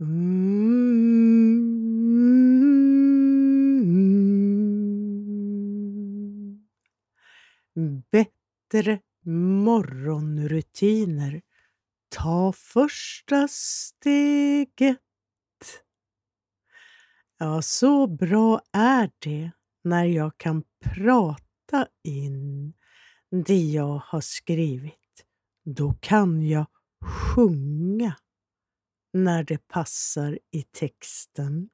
Mm. Bättre morgonrutiner. Ta första steget. Ja, så bra är det när jag kan prata in det jag har skrivit. Då kan jag sjunga när det passar i texten,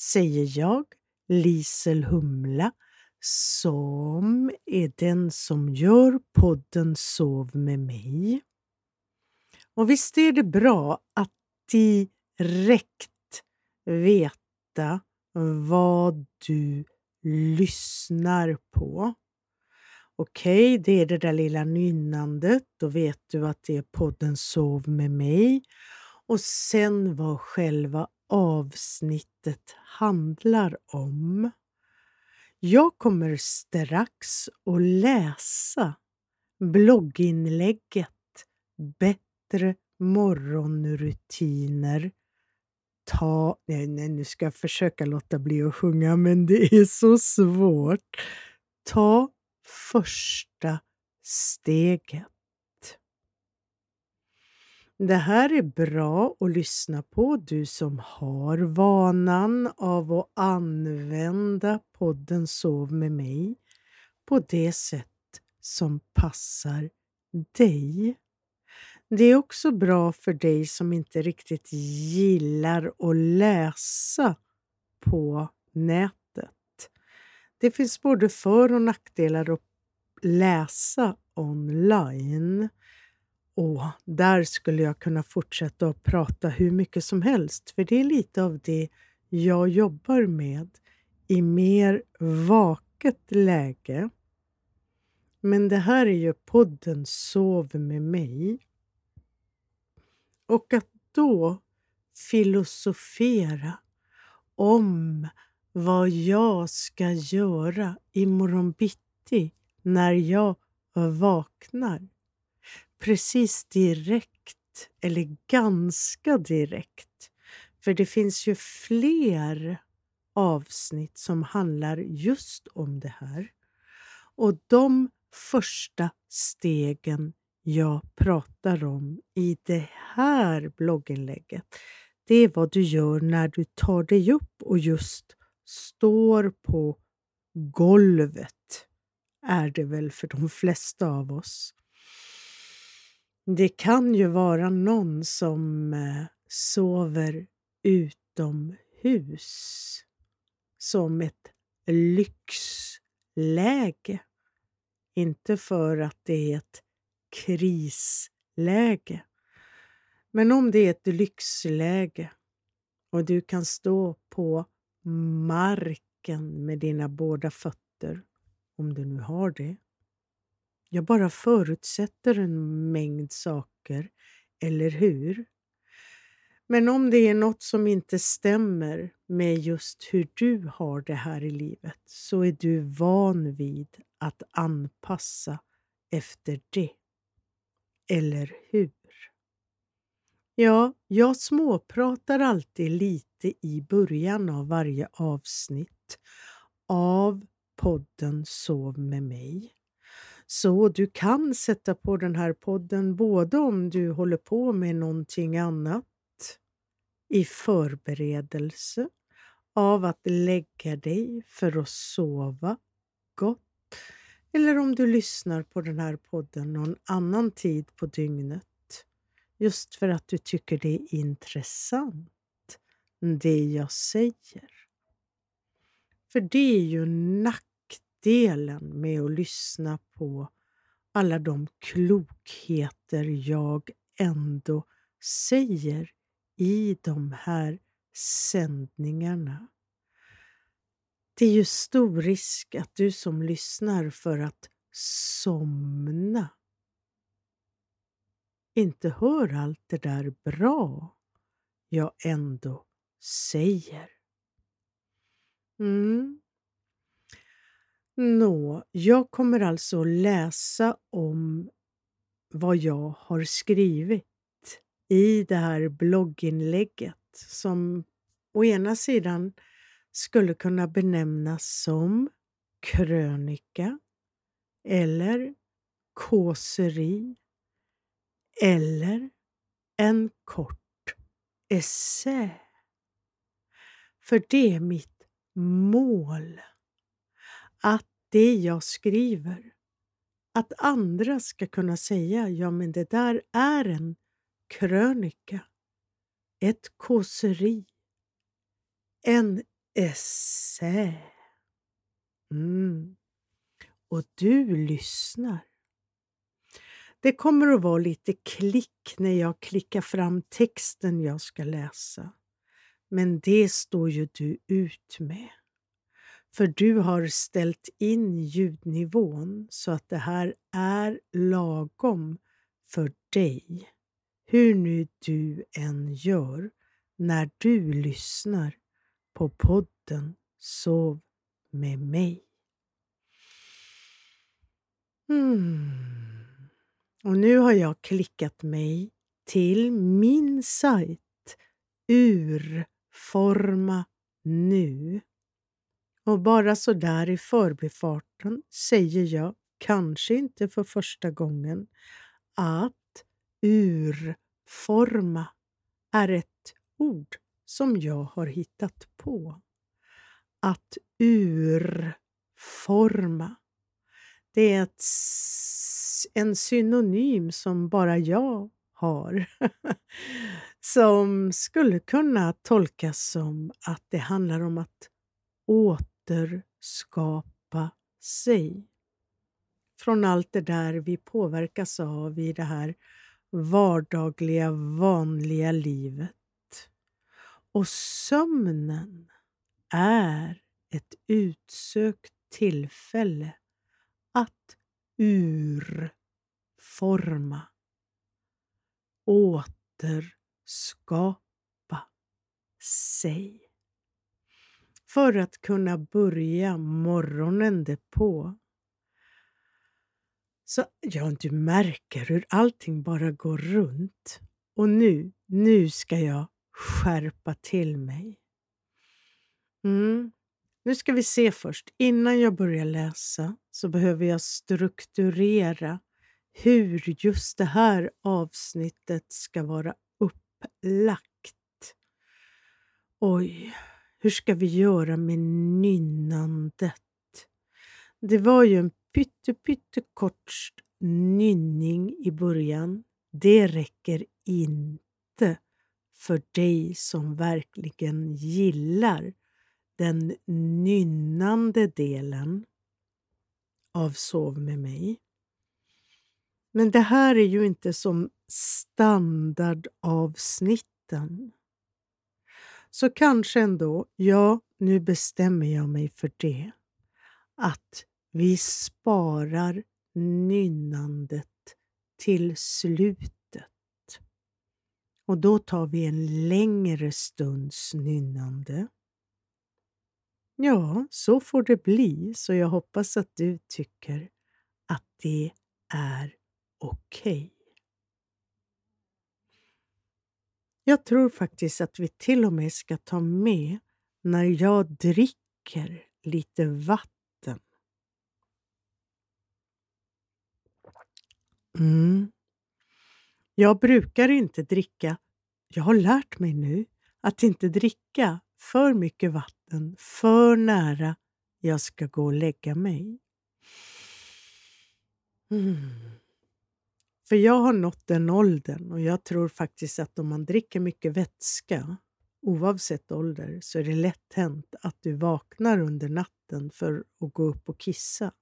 säger jag, Lisel Humla, som är den som gör podden Sov med mig. Och visst är det bra att direkt veta vad du lyssnar på. Okej, okay, det är det där lilla nynnandet. Då vet du att det är podden Sov med mig. Och sen vad själva avsnittet handlar om. Jag kommer strax att läsa blogginlägget Bättre morgonrutiner. Ta... Nej, nej, nu ska jag försöka låta bli att sjunga, men det är så svårt. Ta första steget. Det här är bra att lyssna på, du som har vanan av att använda podden Sov med mig på det sätt som passar dig. Det är också bra för dig som inte riktigt gillar att läsa på nätet. Det finns både för och nackdelar att läsa online. Och där skulle jag kunna fortsätta att prata hur mycket som helst, för det är lite av det jag jobbar med i mer vaket läge. Men det här är ju podden Sov med mig. Och att då filosofera om vad jag ska göra imorgon bitti när jag vaknar precis direkt, eller ganska direkt. För det finns ju fler avsnitt som handlar just om det här. Och de första stegen jag pratar om i det här blogginlägget, det är vad du gör när du tar dig upp och just står på golvet, är det väl för de flesta av oss. Det kan ju vara någon som eh, sover utomhus som ett lyxläge. Inte för att det är ett krisläge. Men om det är ett lyxläge och du kan stå på marken med dina båda fötter, om du nu har det, jag bara förutsätter en mängd saker, eller hur? Men om det är något som inte stämmer med just hur du har det här i livet så är du van vid att anpassa efter det. Eller hur? Ja, jag småpratar alltid lite i början av varje avsnitt av podden Sov med mig. Så du kan sätta på den här podden både om du håller på med någonting annat i förberedelse av att lägga dig för att sova gott eller om du lyssnar på den här podden någon annan tid på dygnet just för att du tycker det är intressant det jag säger. För det är ju nack delen med att lyssna på alla de klokheter jag ändå säger i de här sändningarna. Det är ju stor risk att du som lyssnar för att somna inte hör allt det där bra jag ändå säger. Mm. Nå, jag kommer alltså läsa om vad jag har skrivit i det här blogginlägget som å ena sidan skulle kunna benämnas som krönika eller kåseri eller en kort essä. För det är mitt mål. Att det jag skriver, att andra ska kunna säga ja men det där är en krönika, ett kåseri, en essä. Mm. Och du lyssnar. Det kommer att vara lite klick när jag klickar fram texten jag ska läsa. Men det står ju du ut med. För du har ställt in ljudnivån så att det här är lagom för dig. Hur nu du än gör när du lyssnar på podden Sov med mig. Mm. Och nu har jag klickat mig till min sajt Urforma nu. Och bara så där i förbifarten säger jag, kanske inte för första gången, att urforma är ett ord som jag har hittat på. Att urforma. Det är ett, en synonym som bara jag har. som skulle kunna tolkas som att det handlar om att återskapa sig. Från allt det där vi påverkas av i det här vardagliga, vanliga livet. Och sömnen är ett utsökt tillfälle att urforma, återskapa sig. För att kunna börja morgonen därpå. Så ja, du märker hur allting bara går runt. Och nu, nu ska jag skärpa till mig. Mm. Nu ska vi se först. Innan jag börjar läsa så behöver jag strukturera hur just det här avsnittet ska vara upplagt. Oj, hur ska vi göra med nynnandet? Det var ju en pytte, pytte kort nynning i början. Det räcker inte för dig som verkligen gillar den nynnande delen av Sov med mig. Men det här är ju inte som standardavsnitten. Så kanske ändå, ja, nu bestämmer jag mig för det, att vi sparar nynnandet till slutet. Och då tar vi en längre stunds nynnande. Ja, så får det bli, så jag hoppas att du tycker att det är okej. Okay. Jag tror faktiskt att vi till och med ska ta med när jag dricker lite vatten. Mm. Jag brukar inte dricka, jag har lärt mig nu att inte dricka för mycket vatten för nära jag ska gå och lägga mig. Mm. För jag har nått den åldern och jag tror faktiskt att om man dricker mycket vätska, oavsett ålder, så är det lätt hänt att du vaknar under natten för att gå upp och kissa.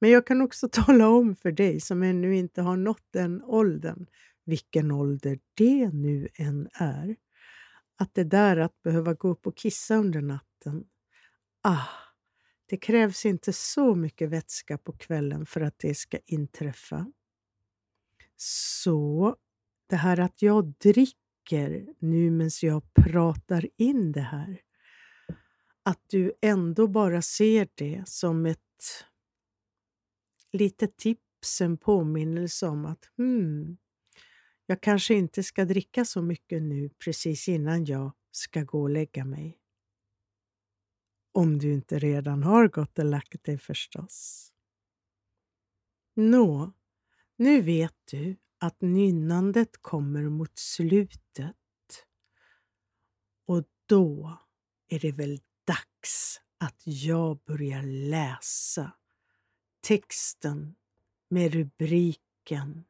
Men jag kan också tala om för dig som ännu inte har nått den åldern, vilken ålder det nu än är, att det där att behöva gå upp och kissa under natten, ah, det krävs inte så mycket vätska på kvällen för att det ska inträffa. Så det här att jag dricker nu medan jag pratar in det här, att du ändå bara ser det som ett litet tips, en påminnelse om att hmm, jag kanske inte ska dricka så mycket nu precis innan jag ska gå och lägga mig. Om du inte redan har gått och lagt dig förstås. Nå, nu vet du att nynnandet kommer mot slutet. Och då är det väl dags att jag börjar läsa texten med rubriken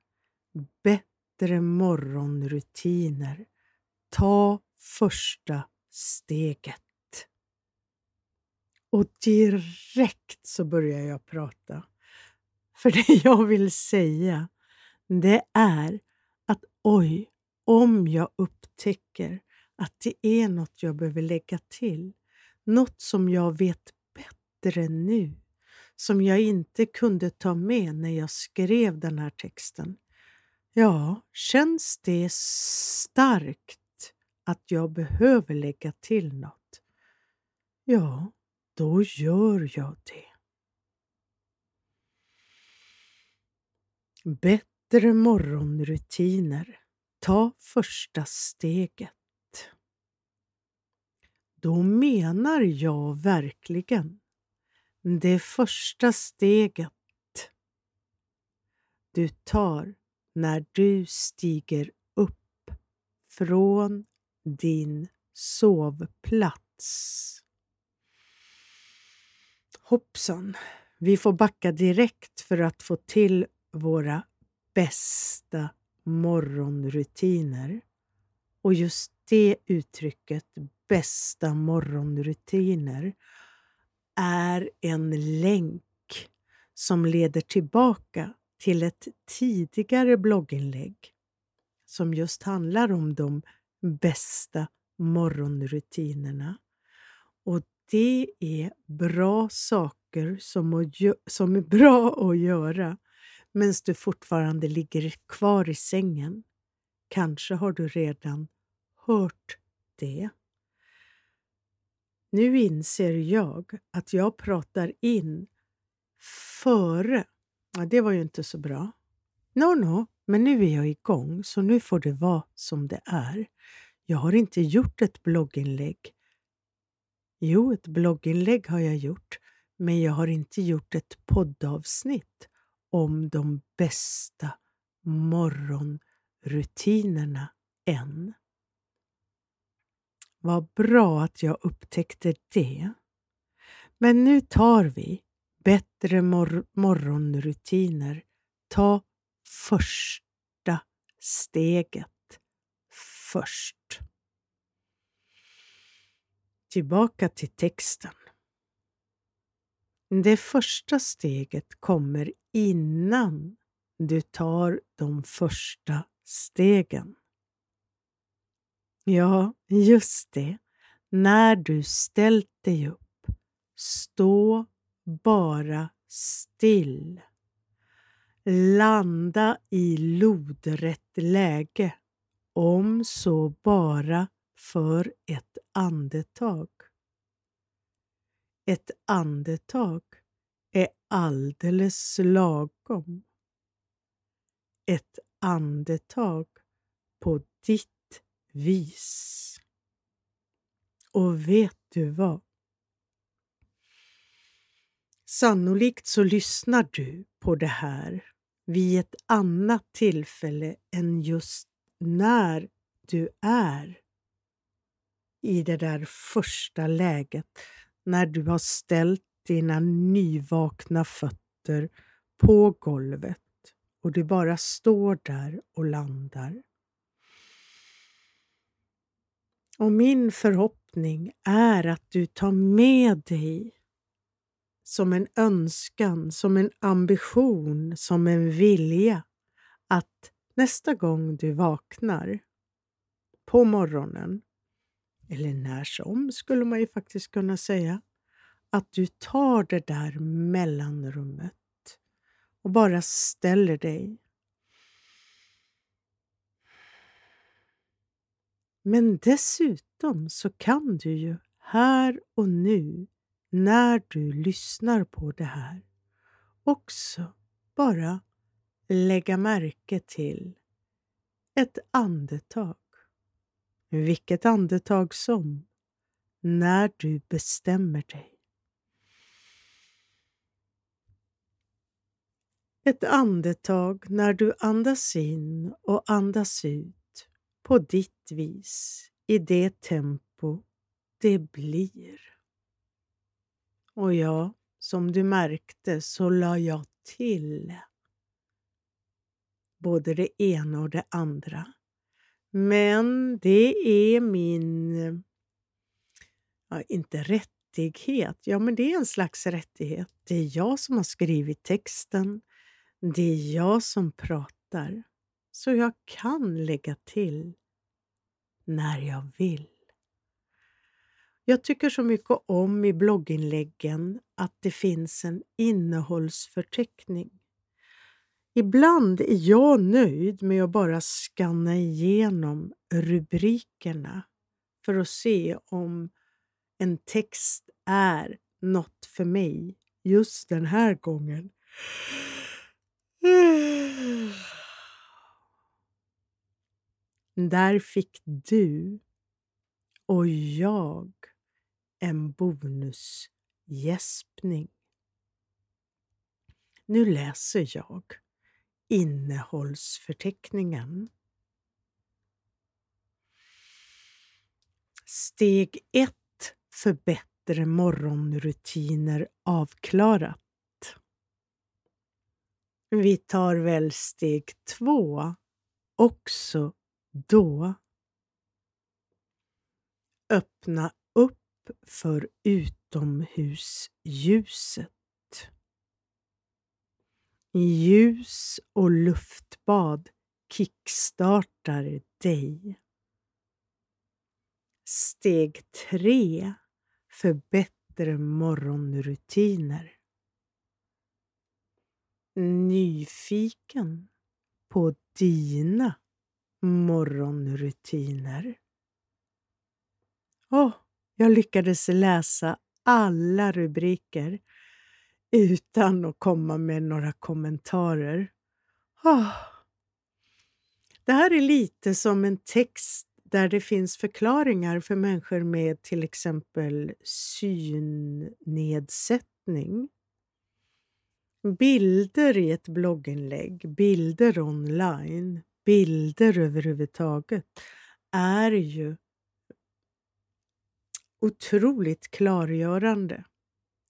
Bättre morgonrutiner. Ta första steget. Och direkt så börjar jag prata. För det jag vill säga, det är att oj, om jag upptäcker att det är något jag behöver lägga till, något som jag vet bättre nu, som jag inte kunde ta med när jag skrev den här texten. Ja, känns det starkt att jag behöver lägga till något? Ja, då gör jag det. Bättre morgonrutiner. Ta första steget. Då menar jag verkligen det första steget du tar när du stiger upp från din sovplats. Hoppsan, vi får backa direkt för att få till våra bästa morgonrutiner. Och just det uttrycket, bästa morgonrutiner, är en länk som leder tillbaka till ett tidigare blogginlägg som just handlar om de bästa morgonrutinerna. Och det är bra saker som, som är bra att göra medan du fortfarande ligger kvar i sängen. Kanske har du redan hört det. Nu inser jag att jag pratar in före. Ja, det var ju inte så bra. No, no, men nu är jag igång så nu får det vara som det är. Jag har inte gjort ett blogginlägg. Jo, ett blogginlägg har jag gjort, men jag har inte gjort ett poddavsnitt om de bästa morgonrutinerna än. Vad bra att jag upptäckte det. Men nu tar vi bättre mor morgonrutiner. Ta första steget först. Tillbaka till texten. Det första steget kommer innan du tar de första stegen. Ja, just det. När du ställt dig upp, stå bara still. Landa i lodrätt läge, om så bara för ett andetag. Ett andetag är alldeles lagom. Ett andetag på ditt vis. Och vet du vad? Sannolikt så lyssnar du på det här vid ett annat tillfälle än just när du är i det där första läget när du har ställt dina nyvakna fötter på golvet och du bara står där och landar. Och min förhoppning är att du tar med dig som en önskan, som en ambition, som en vilja att nästa gång du vaknar på morgonen, eller när som skulle man ju faktiskt kunna säga, att du tar det där mellanrummet och bara ställer dig Men dessutom så kan du ju här och nu, när du lyssnar på det här, också bara lägga märke till ett andetag. Vilket andetag som, när du bestämmer dig. Ett andetag när du andas in och andas ut på ditt vis, i det tempo det blir. Och ja, som du märkte så la jag till både det ena och det andra. Men det är min, ja, inte rättighet, ja men det är en slags rättighet. Det är jag som har skrivit texten. Det är jag som pratar. Så jag kan lägga till när jag vill. Jag tycker så mycket om i blogginläggen att det finns en innehållsförteckning. Ibland är jag nöjd med att bara skanna igenom rubrikerna för att se om en text är något för mig just den här gången. Där fick du och jag en bonusgäspning. Nu läser jag innehållsförteckningen. Steg 1 för bättre morgonrutiner avklarat. Vi tar väl steg 2 också då. Öppna upp för utomhusljuset. Ljus och luftbad kickstartar dig. Steg 3 för bättre morgonrutiner. Nyfiken på dina morgonrutiner. Åh, oh, jag lyckades läsa alla rubriker utan att komma med några kommentarer. Oh. Det här är lite som en text där det finns förklaringar för människor med till exempel synnedsättning. Bilder i ett blogginlägg, bilder online, bilder överhuvudtaget är ju otroligt klargörande.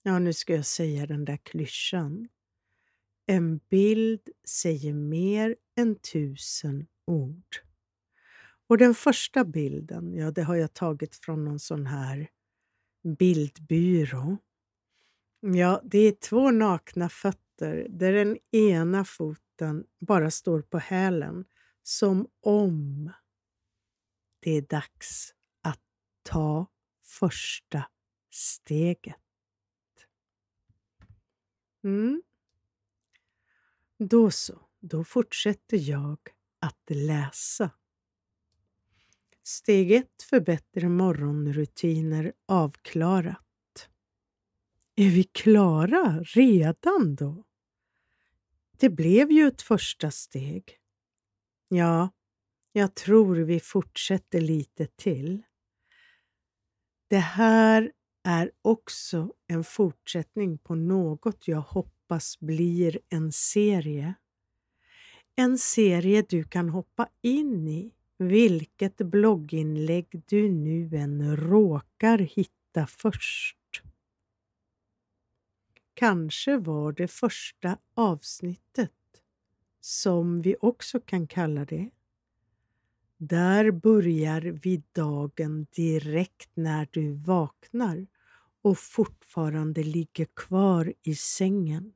Ja, nu ska jag säga den där klyschan. En bild säger mer än tusen ord. Och den första bilden, ja, det har jag tagit från någon sån här bildbyrå. Ja, det är två nakna fötter där den ena foten bara står på hälen som om det är dags att ta första steget. Mm. Då så, då fortsätter jag att läsa. Steg 1 för bättre morgonrutiner avklarat. Är vi klara redan då? Det blev ju ett första steg. Ja, jag tror vi fortsätter lite till. Det här är också en fortsättning på något jag hoppas blir en serie. En serie du kan hoppa in i vilket blogginlägg du nu än råkar hitta först. Kanske var det första avsnittet, som vi också kan kalla det, där börjar vi dagen direkt när du vaknar och fortfarande ligger kvar i sängen.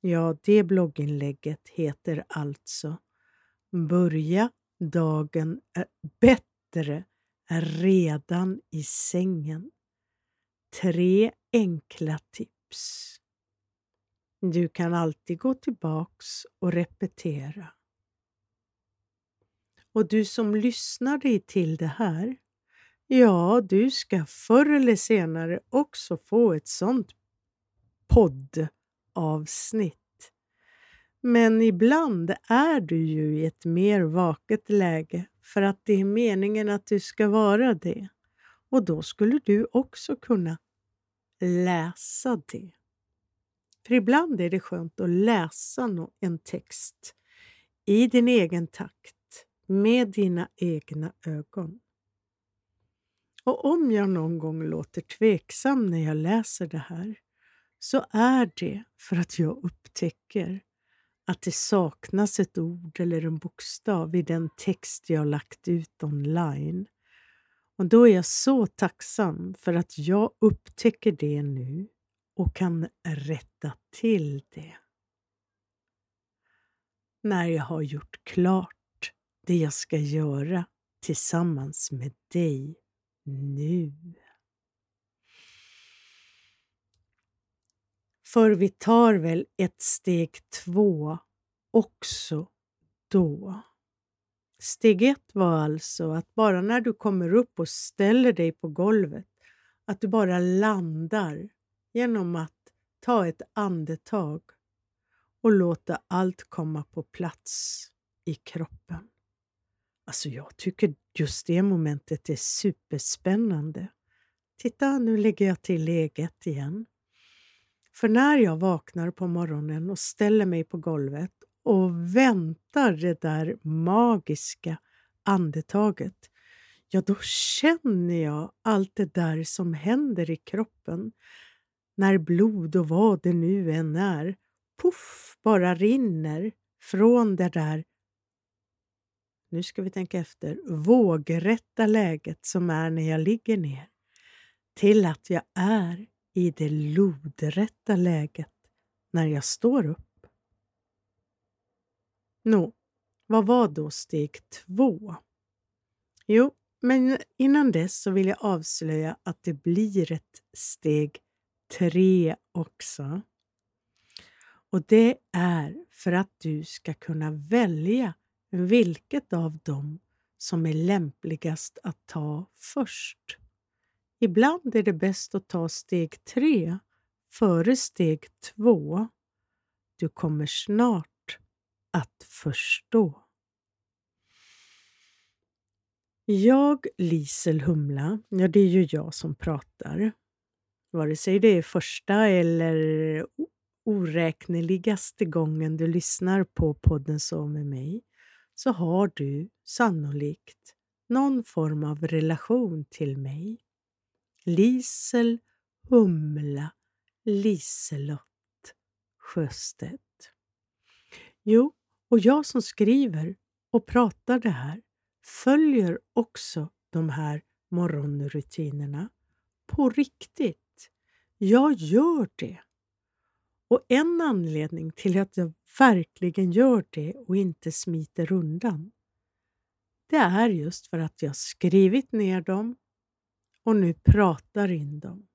Ja, det blogginlägget heter alltså Börja dagen bättre redan i sängen. Tre enkla tips. Du kan alltid gå tillbaks och repetera. Och du som lyssnar dig till det här, ja, du ska förr eller senare också få ett sånt poddavsnitt. Men ibland är du ju i ett mer vaket läge för att det är meningen att du ska vara det. Och då skulle du också kunna läsa det. För ibland är det skönt att läsa en text i din egen takt, med dina egna ögon. Och om jag någon gång låter tveksam när jag läser det här så är det för att jag upptäcker att det saknas ett ord eller en bokstav i den text jag lagt ut online. Och då är jag så tacksam för att jag upptäcker det nu och kan rätta till det. När jag har gjort klart det jag ska göra tillsammans med dig nu. För vi tar väl ett steg två också då. Steg ett var alltså att bara när du kommer upp och ställer dig på golvet, att du bara landar genom att ta ett andetag och låta allt komma på plats i kroppen. Alltså jag tycker just det momentet är superspännande. Titta, nu lägger jag till läget igen. För när jag vaknar på morgonen och ställer mig på golvet och väntar det där magiska andetaget, ja då känner jag allt det där som händer i kroppen när blod och vad det nu än är, poff, bara rinner från det där nu ska vi tänka efter, vågrätta läget som är när jag ligger ner till att jag är i det lodrätta läget när jag står upp. Nå, vad var då steg två? Jo, men innan dess så vill jag avslöja att det blir ett steg tre också. Och det är för att du ska kunna välja vilket av dem som är lämpligast att ta först. Ibland är det bäst att ta steg tre före steg två. Du kommer snart att förstå. Jag, Lisel Humla, ja det är ju jag som pratar. Vare sig det är första eller oräkneligaste gången du lyssnar på podden Så med mig så har du sannolikt någon form av relation till mig. Lisel Humla Liselott Sjöstedt. Jo, och jag som skriver och pratar det här följer också de här morgonrutinerna på riktigt. Jag gör det. Och en anledning till att jag verkligen gör det och inte smiter undan, det är just för att jag skrivit ner dem och nu pratar in dem.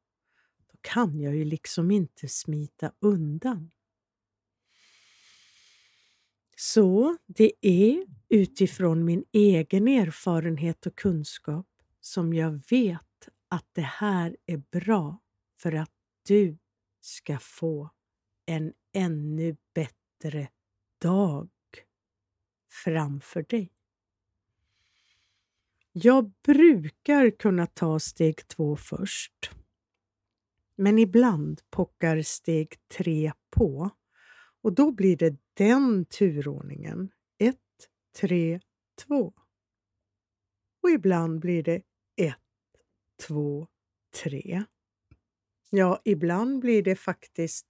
Då kan jag ju liksom inte smita undan. Så det är utifrån min egen erfarenhet och kunskap som jag vet att det här är bra för att du ska få en ännu bättre dag framför dig. Jag brukar kunna ta steg två först. Men ibland pockar steg tre på och då blir det den turordningen. 1, 3, 2. Och ibland blir det 1, 2, 3. Ja, ibland blir det faktiskt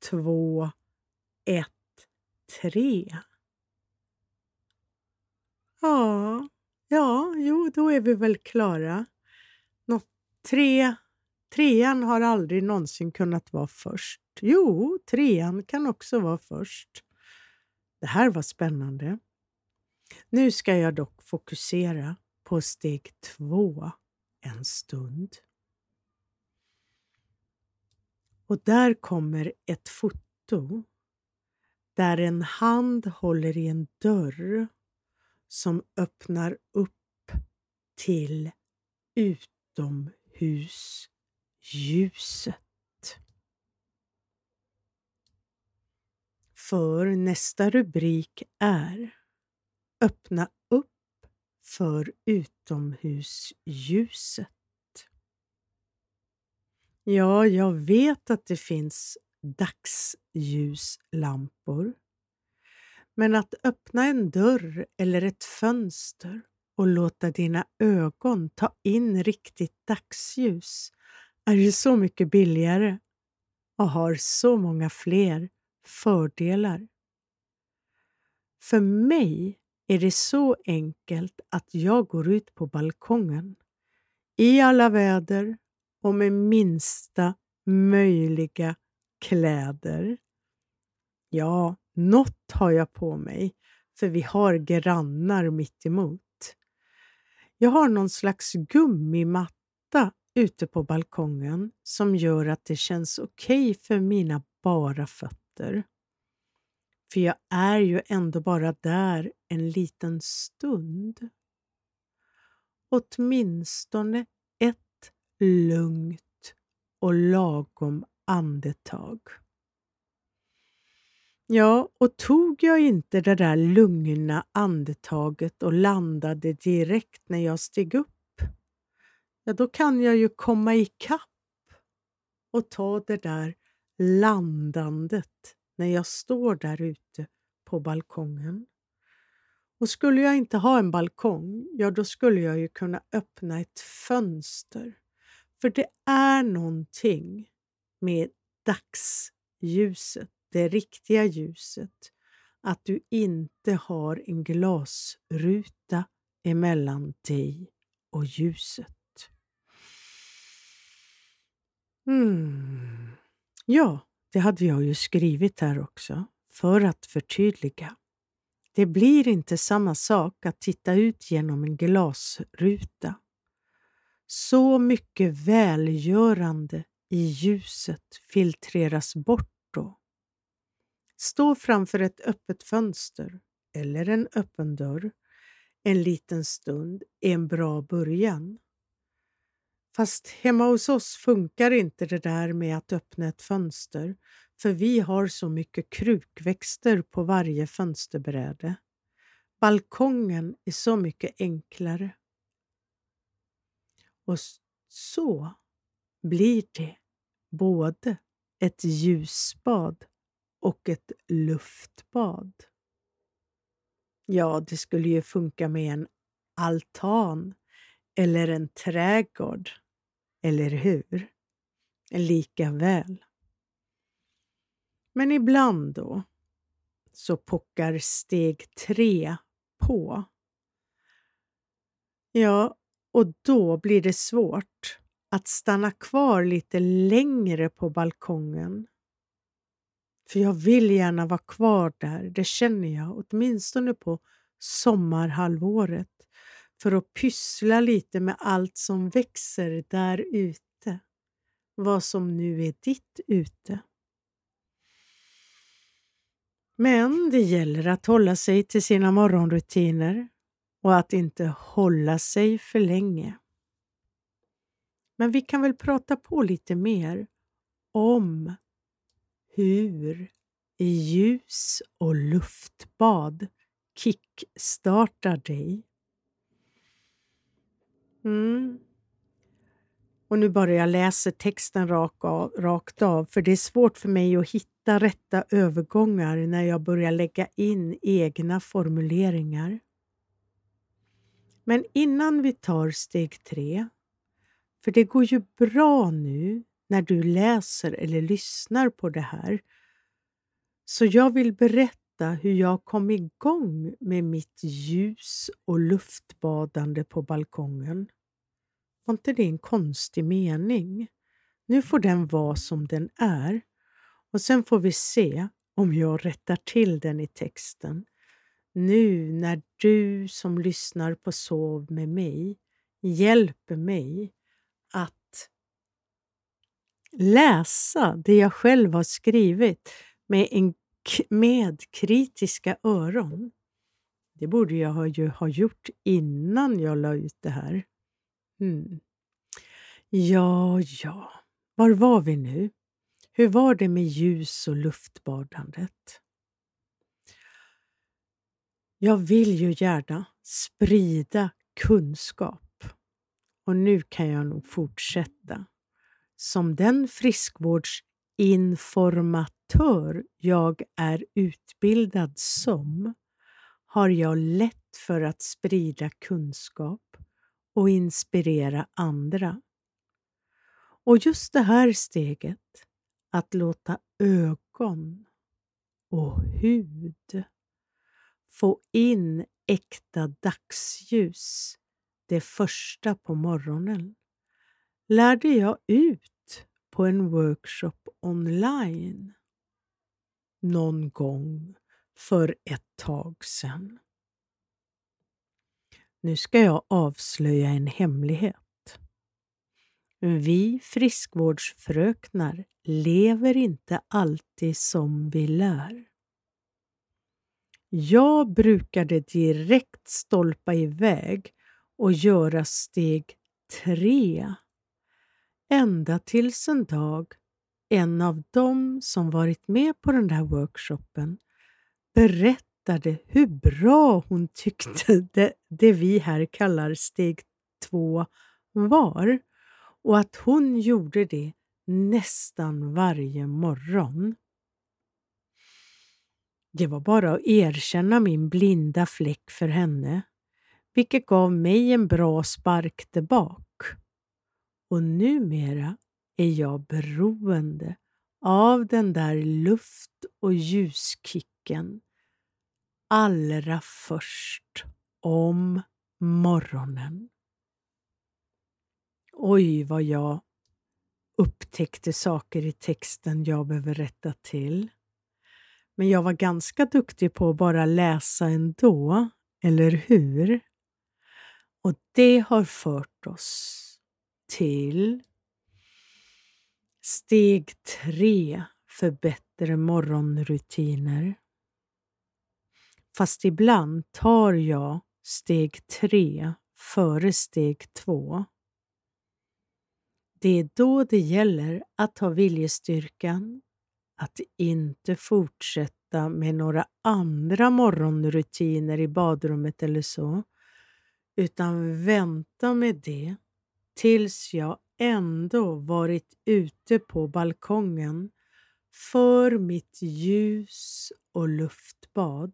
två, ett, tre. Ja, ja, jo, då är vi väl klara. Nå, tre, trean har aldrig någonsin kunnat vara först. Jo, trean kan också vara först. Det här var spännande. Nu ska jag dock fokusera på steg två en stund. Och där kommer ett foto där en hand håller i en dörr som öppnar upp till utomhusljuset. För nästa rubrik är Öppna upp för utomhusljuset. Ja, jag vet att det finns dagsljuslampor. Men att öppna en dörr eller ett fönster och låta dina ögon ta in riktigt dagsljus är ju så mycket billigare och har så många fler fördelar. För mig är det så enkelt att jag går ut på balkongen i alla väder och med minsta möjliga kläder. Ja, något har jag på mig, för vi har grannar mitt emot. Jag har någon slags gummimatta ute på balkongen som gör att det känns okej okay för mina bara fötter. För jag är ju ändå bara där en liten stund. Åtminstone lugnt och lagom andetag. Ja, och tog jag inte det där lugna andetaget och landade direkt när jag steg upp, ja då kan jag ju komma ikapp och ta det där landandet när jag står där ute på balkongen. Och skulle jag inte ha en balkong, ja då skulle jag ju kunna öppna ett fönster. För det är någonting med dagsljuset, det riktiga ljuset, att du inte har en glasruta emellan dig och ljuset. Mm. Ja, det hade jag ju skrivit här också, för att förtydliga. Det blir inte samma sak att titta ut genom en glasruta. Så mycket välgörande i ljuset filtreras bort då. Stå framför ett öppet fönster eller en öppen dörr en liten stund är en bra början. Fast hemma hos oss funkar inte det där med att öppna ett fönster för vi har så mycket krukväxter på varje fönsterbräde. Balkongen är så mycket enklare. Och så blir det både ett ljusbad och ett luftbad. Ja, det skulle ju funka med en altan eller en trädgård, eller hur? Lika väl. Men ibland då så pockar steg tre på. Ja, och då blir det svårt att stanna kvar lite längre på balkongen. För jag vill gärna vara kvar där, det känner jag, åtminstone på sommarhalvåret för att pyssla lite med allt som växer där ute. Vad som nu är ditt ute. Men det gäller att hålla sig till sina morgonrutiner och att inte hålla sig för länge. Men vi kan väl prata på lite mer om hur ljus och luftbad kickstartar dig. Mm. Och nu bara jag läser texten rak av, rakt av, för det är svårt för mig att hitta rätta övergångar när jag börjar lägga in egna formuleringar. Men innan vi tar steg tre, för det går ju bra nu när du läser eller lyssnar på det här, så jag vill berätta hur jag kom igång med mitt ljus och luftbadande på balkongen. Var inte det en konstig mening? Nu får den vara som den är och sen får vi se om jag rättar till den i texten. Nu när du som lyssnar på Sov med mig hjälper mig att läsa det jag själv har skrivit med, en, med kritiska öron. Det borde jag ju ha gjort innan jag la ut det här. Mm. Ja, ja, var var vi nu? Hur var det med ljus och luftbadandet? Jag vill ju gärna sprida kunskap. Och nu kan jag nog fortsätta. Som den friskvårdsinformatör jag är utbildad som har jag lätt för att sprida kunskap och inspirera andra. Och just det här steget, att låta ögon och hud få in äkta dagsljus det första på morgonen lärde jag ut på en workshop online någon gång för ett tag sedan. Nu ska jag avslöja en hemlighet. Vi friskvårdsfröknar lever inte alltid som vi lär. Jag brukade direkt stolpa iväg och göra steg tre ända tills en dag en av dem som varit med på den där workshopen berättade hur bra hon tyckte det, det vi här kallar steg två var och att hon gjorde det nästan varje morgon. Det var bara att erkänna min blinda fläck för henne, vilket gav mig en bra spark tillbaka. Och numera är jag beroende av den där luft och ljuskicken allra först om morgonen. Oj, vad jag upptäckte saker i texten jag behöver rätta till. Men jag var ganska duktig på att bara läsa ändå, eller hur? Och det har fört oss till steg tre för bättre morgonrutiner. Fast ibland tar jag steg tre före steg två. Det är då det gäller att ha viljestyrkan att inte fortsätta med några andra morgonrutiner i badrummet eller så, utan vänta med det tills jag ändå varit ute på balkongen för mitt ljus och luftbad.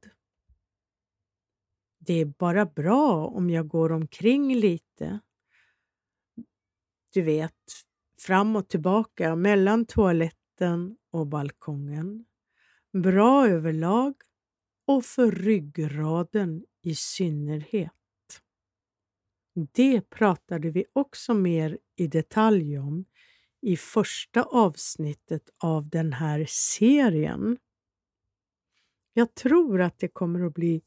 Det är bara bra om jag går omkring lite. Du vet, fram och tillbaka mellan toaletten och balkongen. Bra överlag och för ryggraden i synnerhet. Det pratade vi också mer i detalj om i första avsnittet av den här serien. Jag tror att det kommer att bli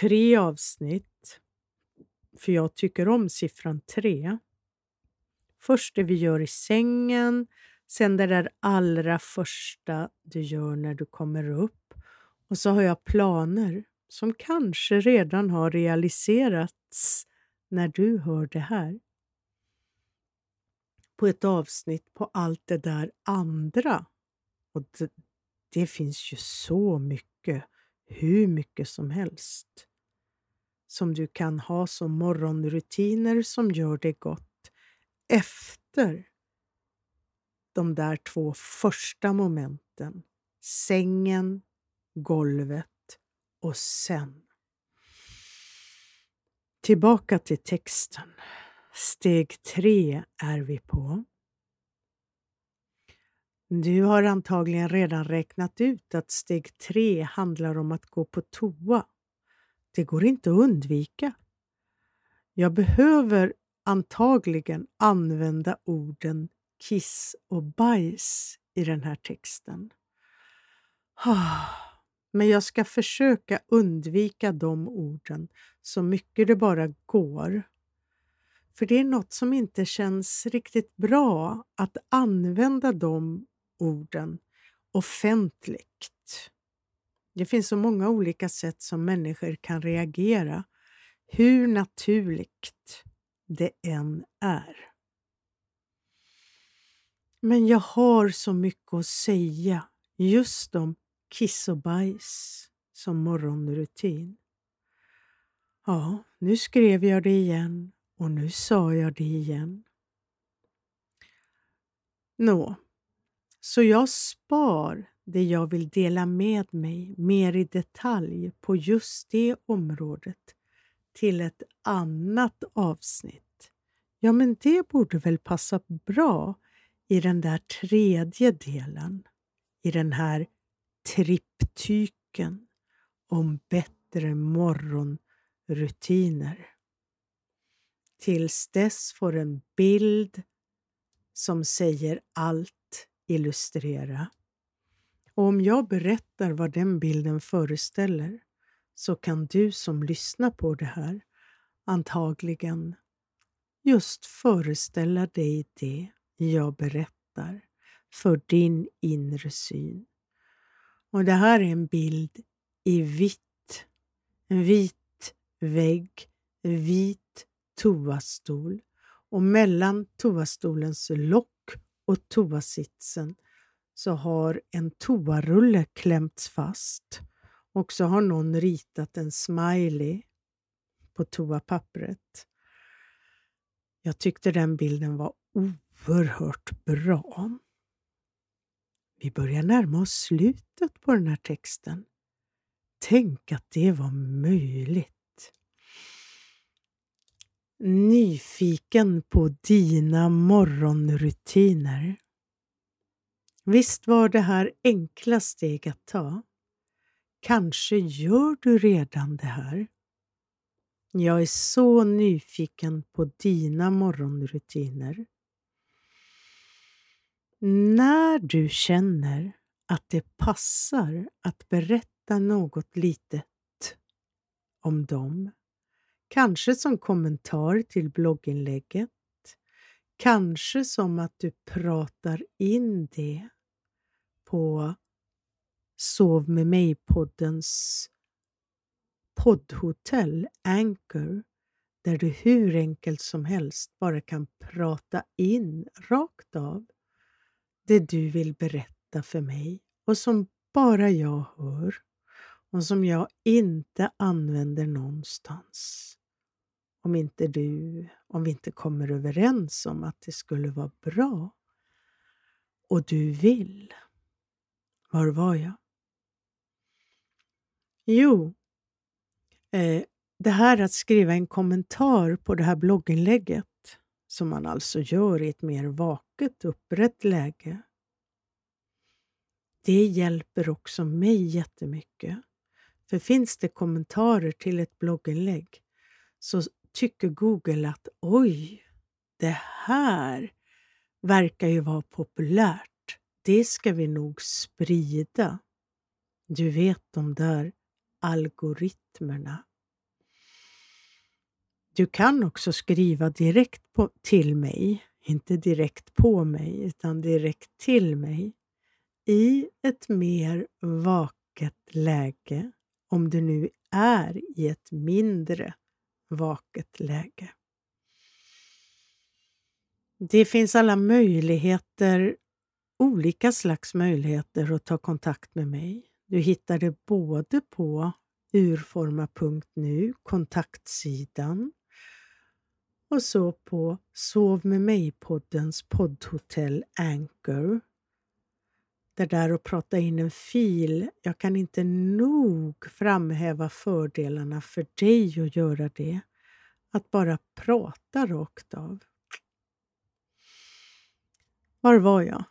tre avsnitt, för jag tycker om siffran tre. Först det vi gör i sängen, sen det där allra första du gör när du kommer upp och så har jag planer som kanske redan har realiserats när du hör det här. På ett avsnitt på allt det där andra. Och det, det finns ju så mycket, hur mycket som helst, som du kan ha som morgonrutiner som gör dig gott efter de där två första momenten. Sängen, golvet och sen Tillbaka till texten. Steg tre är vi på. Du har antagligen redan räknat ut att steg tre handlar om att gå på toa. Det går inte att undvika. Jag behöver antagligen använda orden kiss och bajs i den här texten. Men jag ska försöka undvika de orden så mycket det bara går. För det är något som inte känns riktigt bra att använda de orden offentligt. Det finns så många olika sätt som människor kan reagera, hur naturligt det än är. Men jag har så mycket att säga just om kiss och bajs som morgonrutin. Ja, nu skrev jag det igen och nu sa jag det igen. Nå, så jag spar det jag vill dela med mig mer i detalj på just det området till ett annat avsnitt. Ja, men det borde väl passa bra i den där tredje delen, i den här triptyken om bättre morgonrutiner. Tills dess får en bild som säger allt illustrera. Och om jag berättar vad den bilden föreställer så kan du som lyssnar på det här antagligen just föreställa dig det jag berättar för din inre syn. Och det här är en bild i vitt. En vit vägg, en vit toastol och mellan toastolens lock och toasitsen så har en toarulle klämts fast och så har någon ritat en smiley på toapappret. Jag tyckte den bilden var oerhört bra. Vi börjar närma oss slutet på den här texten. Tänk att det var möjligt. Nyfiken på dina morgonrutiner. Visst var det här enkla steg att ta? Kanske gör du redan det här? Jag är så nyfiken på dina morgonrutiner. När du känner att det passar att berätta något litet om dem, kanske som kommentar till blogginlägget, kanske som att du pratar in det på Sov med mig-poddens poddhotell Anchor där du hur enkelt som helst bara kan prata in rakt av det du vill berätta för mig och som bara jag hör och som jag inte använder någonstans. Om inte du, om vi inte kommer överens om att det skulle vara bra och du vill. Var var jag? Jo, eh, det här att skriva en kommentar på det här blogginlägget som man alltså gör i ett mer vaket, upprätt läge. Det hjälper också mig jättemycket. För finns det kommentarer till ett blogginlägg så tycker Google att oj, det här verkar ju vara populärt. Det ska vi nog sprida. Du vet de där algoritmerna. Du kan också skriva direkt på, till mig, inte direkt på mig, utan direkt till mig i ett mer vaket läge, om du nu är i ett mindre vaket läge. Det finns alla möjligheter, olika slags möjligheter att ta kontakt med mig. Du hittar det både på urforma.nu, kontaktsidan, och så på Sov med mig-poddens poddhotell Anchor. Det där att prata in en fil, jag kan inte nog framhäva fördelarna för dig att göra det. Att bara prata rakt av. Var var jag?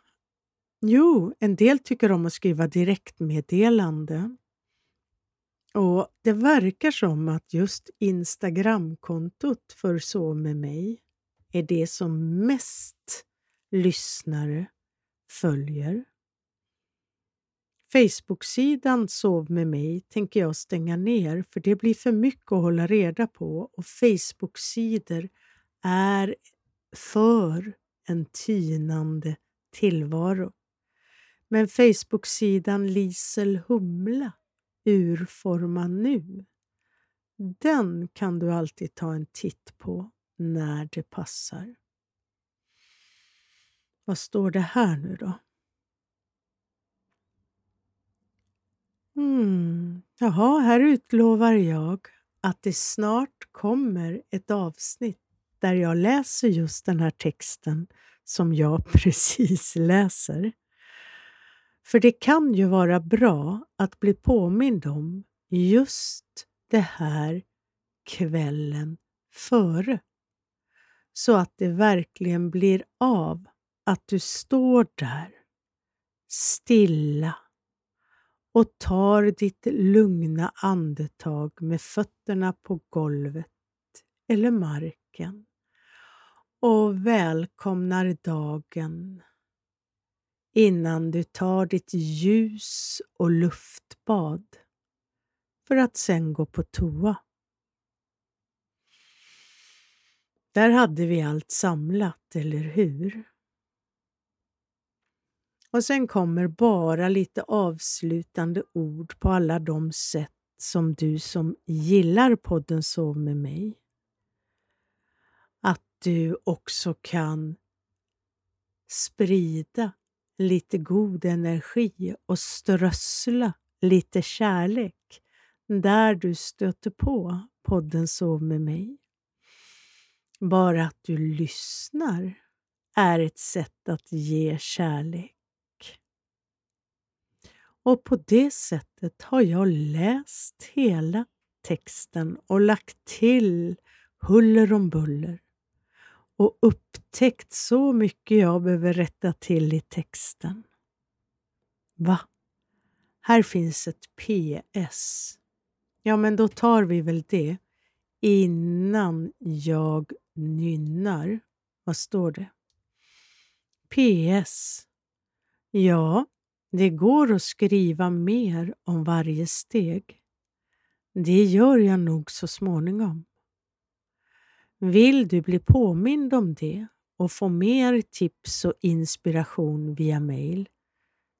Jo, en del tycker om att skriva direktmeddelande. Och Det verkar som att just Instagramkontot för Så med mig är det som mest lyssnare följer. Facebook-sidan Sov med mig tänker jag stänga ner för det blir för mycket att hålla reda på och Facebook-sidor är för en tynande tillvaro. Men Facebook-sidan Lisel Humla Urforma nu. Den kan du alltid ta en titt på när det passar. Vad står det här nu då? Mm. Jaha, här utlovar jag att det snart kommer ett avsnitt där jag läser just den här texten som jag precis läser. För det kan ju vara bra att bli påmind om just det här kvällen före. Så att det verkligen blir av att du står där stilla och tar ditt lugna andetag med fötterna på golvet eller marken och välkomnar dagen innan du tar ditt ljus och luftbad för att sen gå på toa. Där hade vi allt samlat, eller hur? Och sen kommer bara lite avslutande ord på alla de sätt som du som gillar podden Sov med mig. Att du också kan sprida lite god energi och strössla lite kärlek där du stöter på podden Sov med mig. Bara att du lyssnar är ett sätt att ge kärlek. Och på det sättet har jag läst hela texten och lagt till huller om buller och upptäckt så mycket jag behöver rätta till i texten. Va? Här finns ett PS. Ja, men då tar vi väl det innan jag nynnar. Vad står det? PS. Ja, det går att skriva mer om varje steg. Det gör jag nog så småningom. Vill du bli påmind om det och få mer tips och inspiration via mail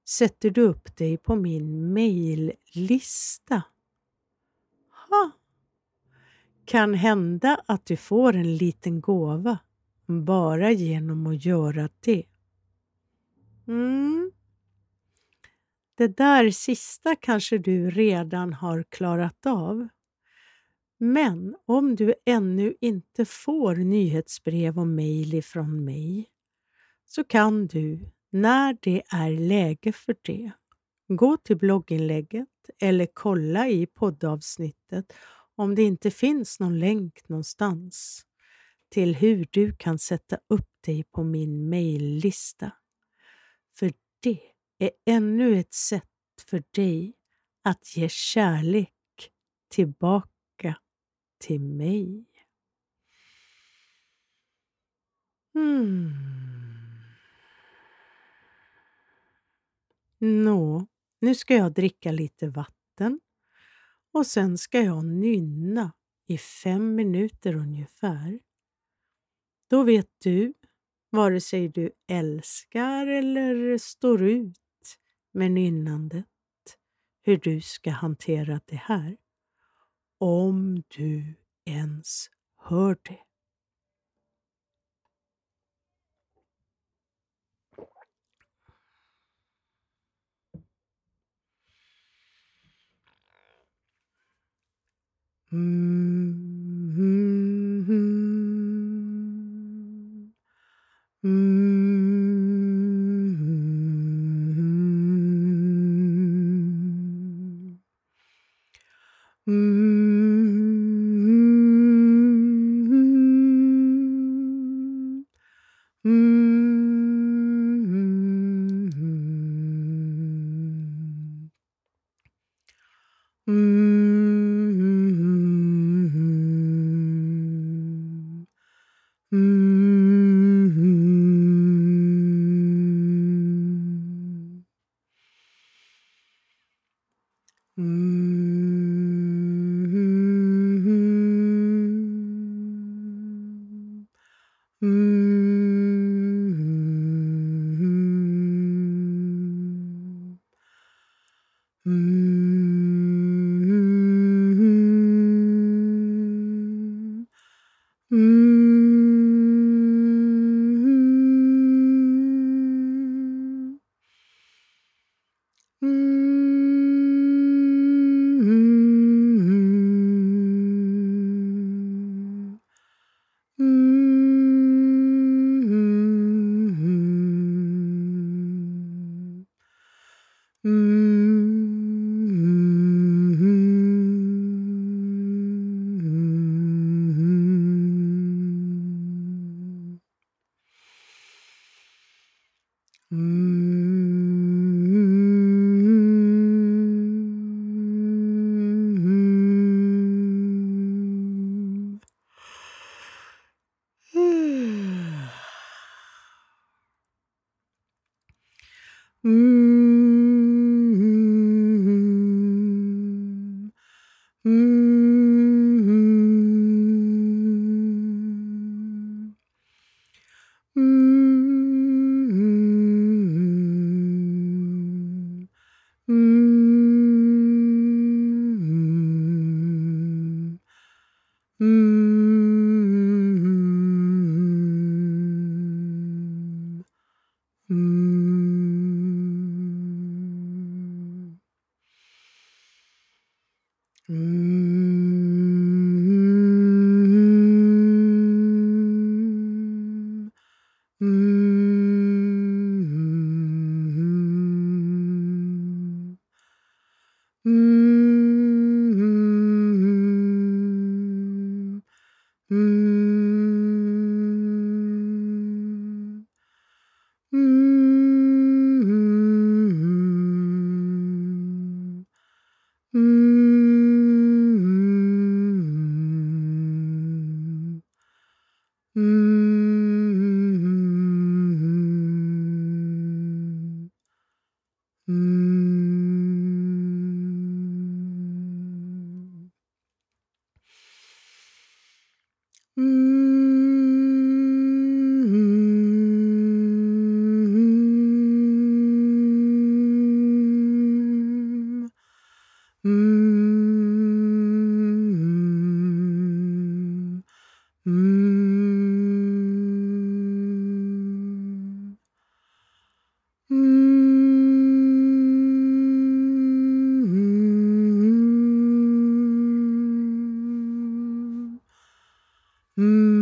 sätter du upp dig på min maillista. Ha. Kan hända att du får en liten gåva bara genom att göra det. Mm. Det där sista kanske du redan har klarat av. Men om du ännu inte får nyhetsbrev och mejl ifrån mig så kan du, när det är läge för det, gå till blogginlägget eller kolla i poddavsnittet om det inte finns någon länk någonstans till hur du kan sätta upp dig på min mejllista. För det är ännu ett sätt för dig att ge kärlek tillbaka till mig. Mm. Nå, nu ska jag dricka lite vatten och sen ska jag nynna i fem minuter ungefär. Då vet du, vare sig du älskar eller står ut med nynnandet, hur du ska hantera det här om du ens hör det. Mm, mm, mm, mm. Mm. Hmm.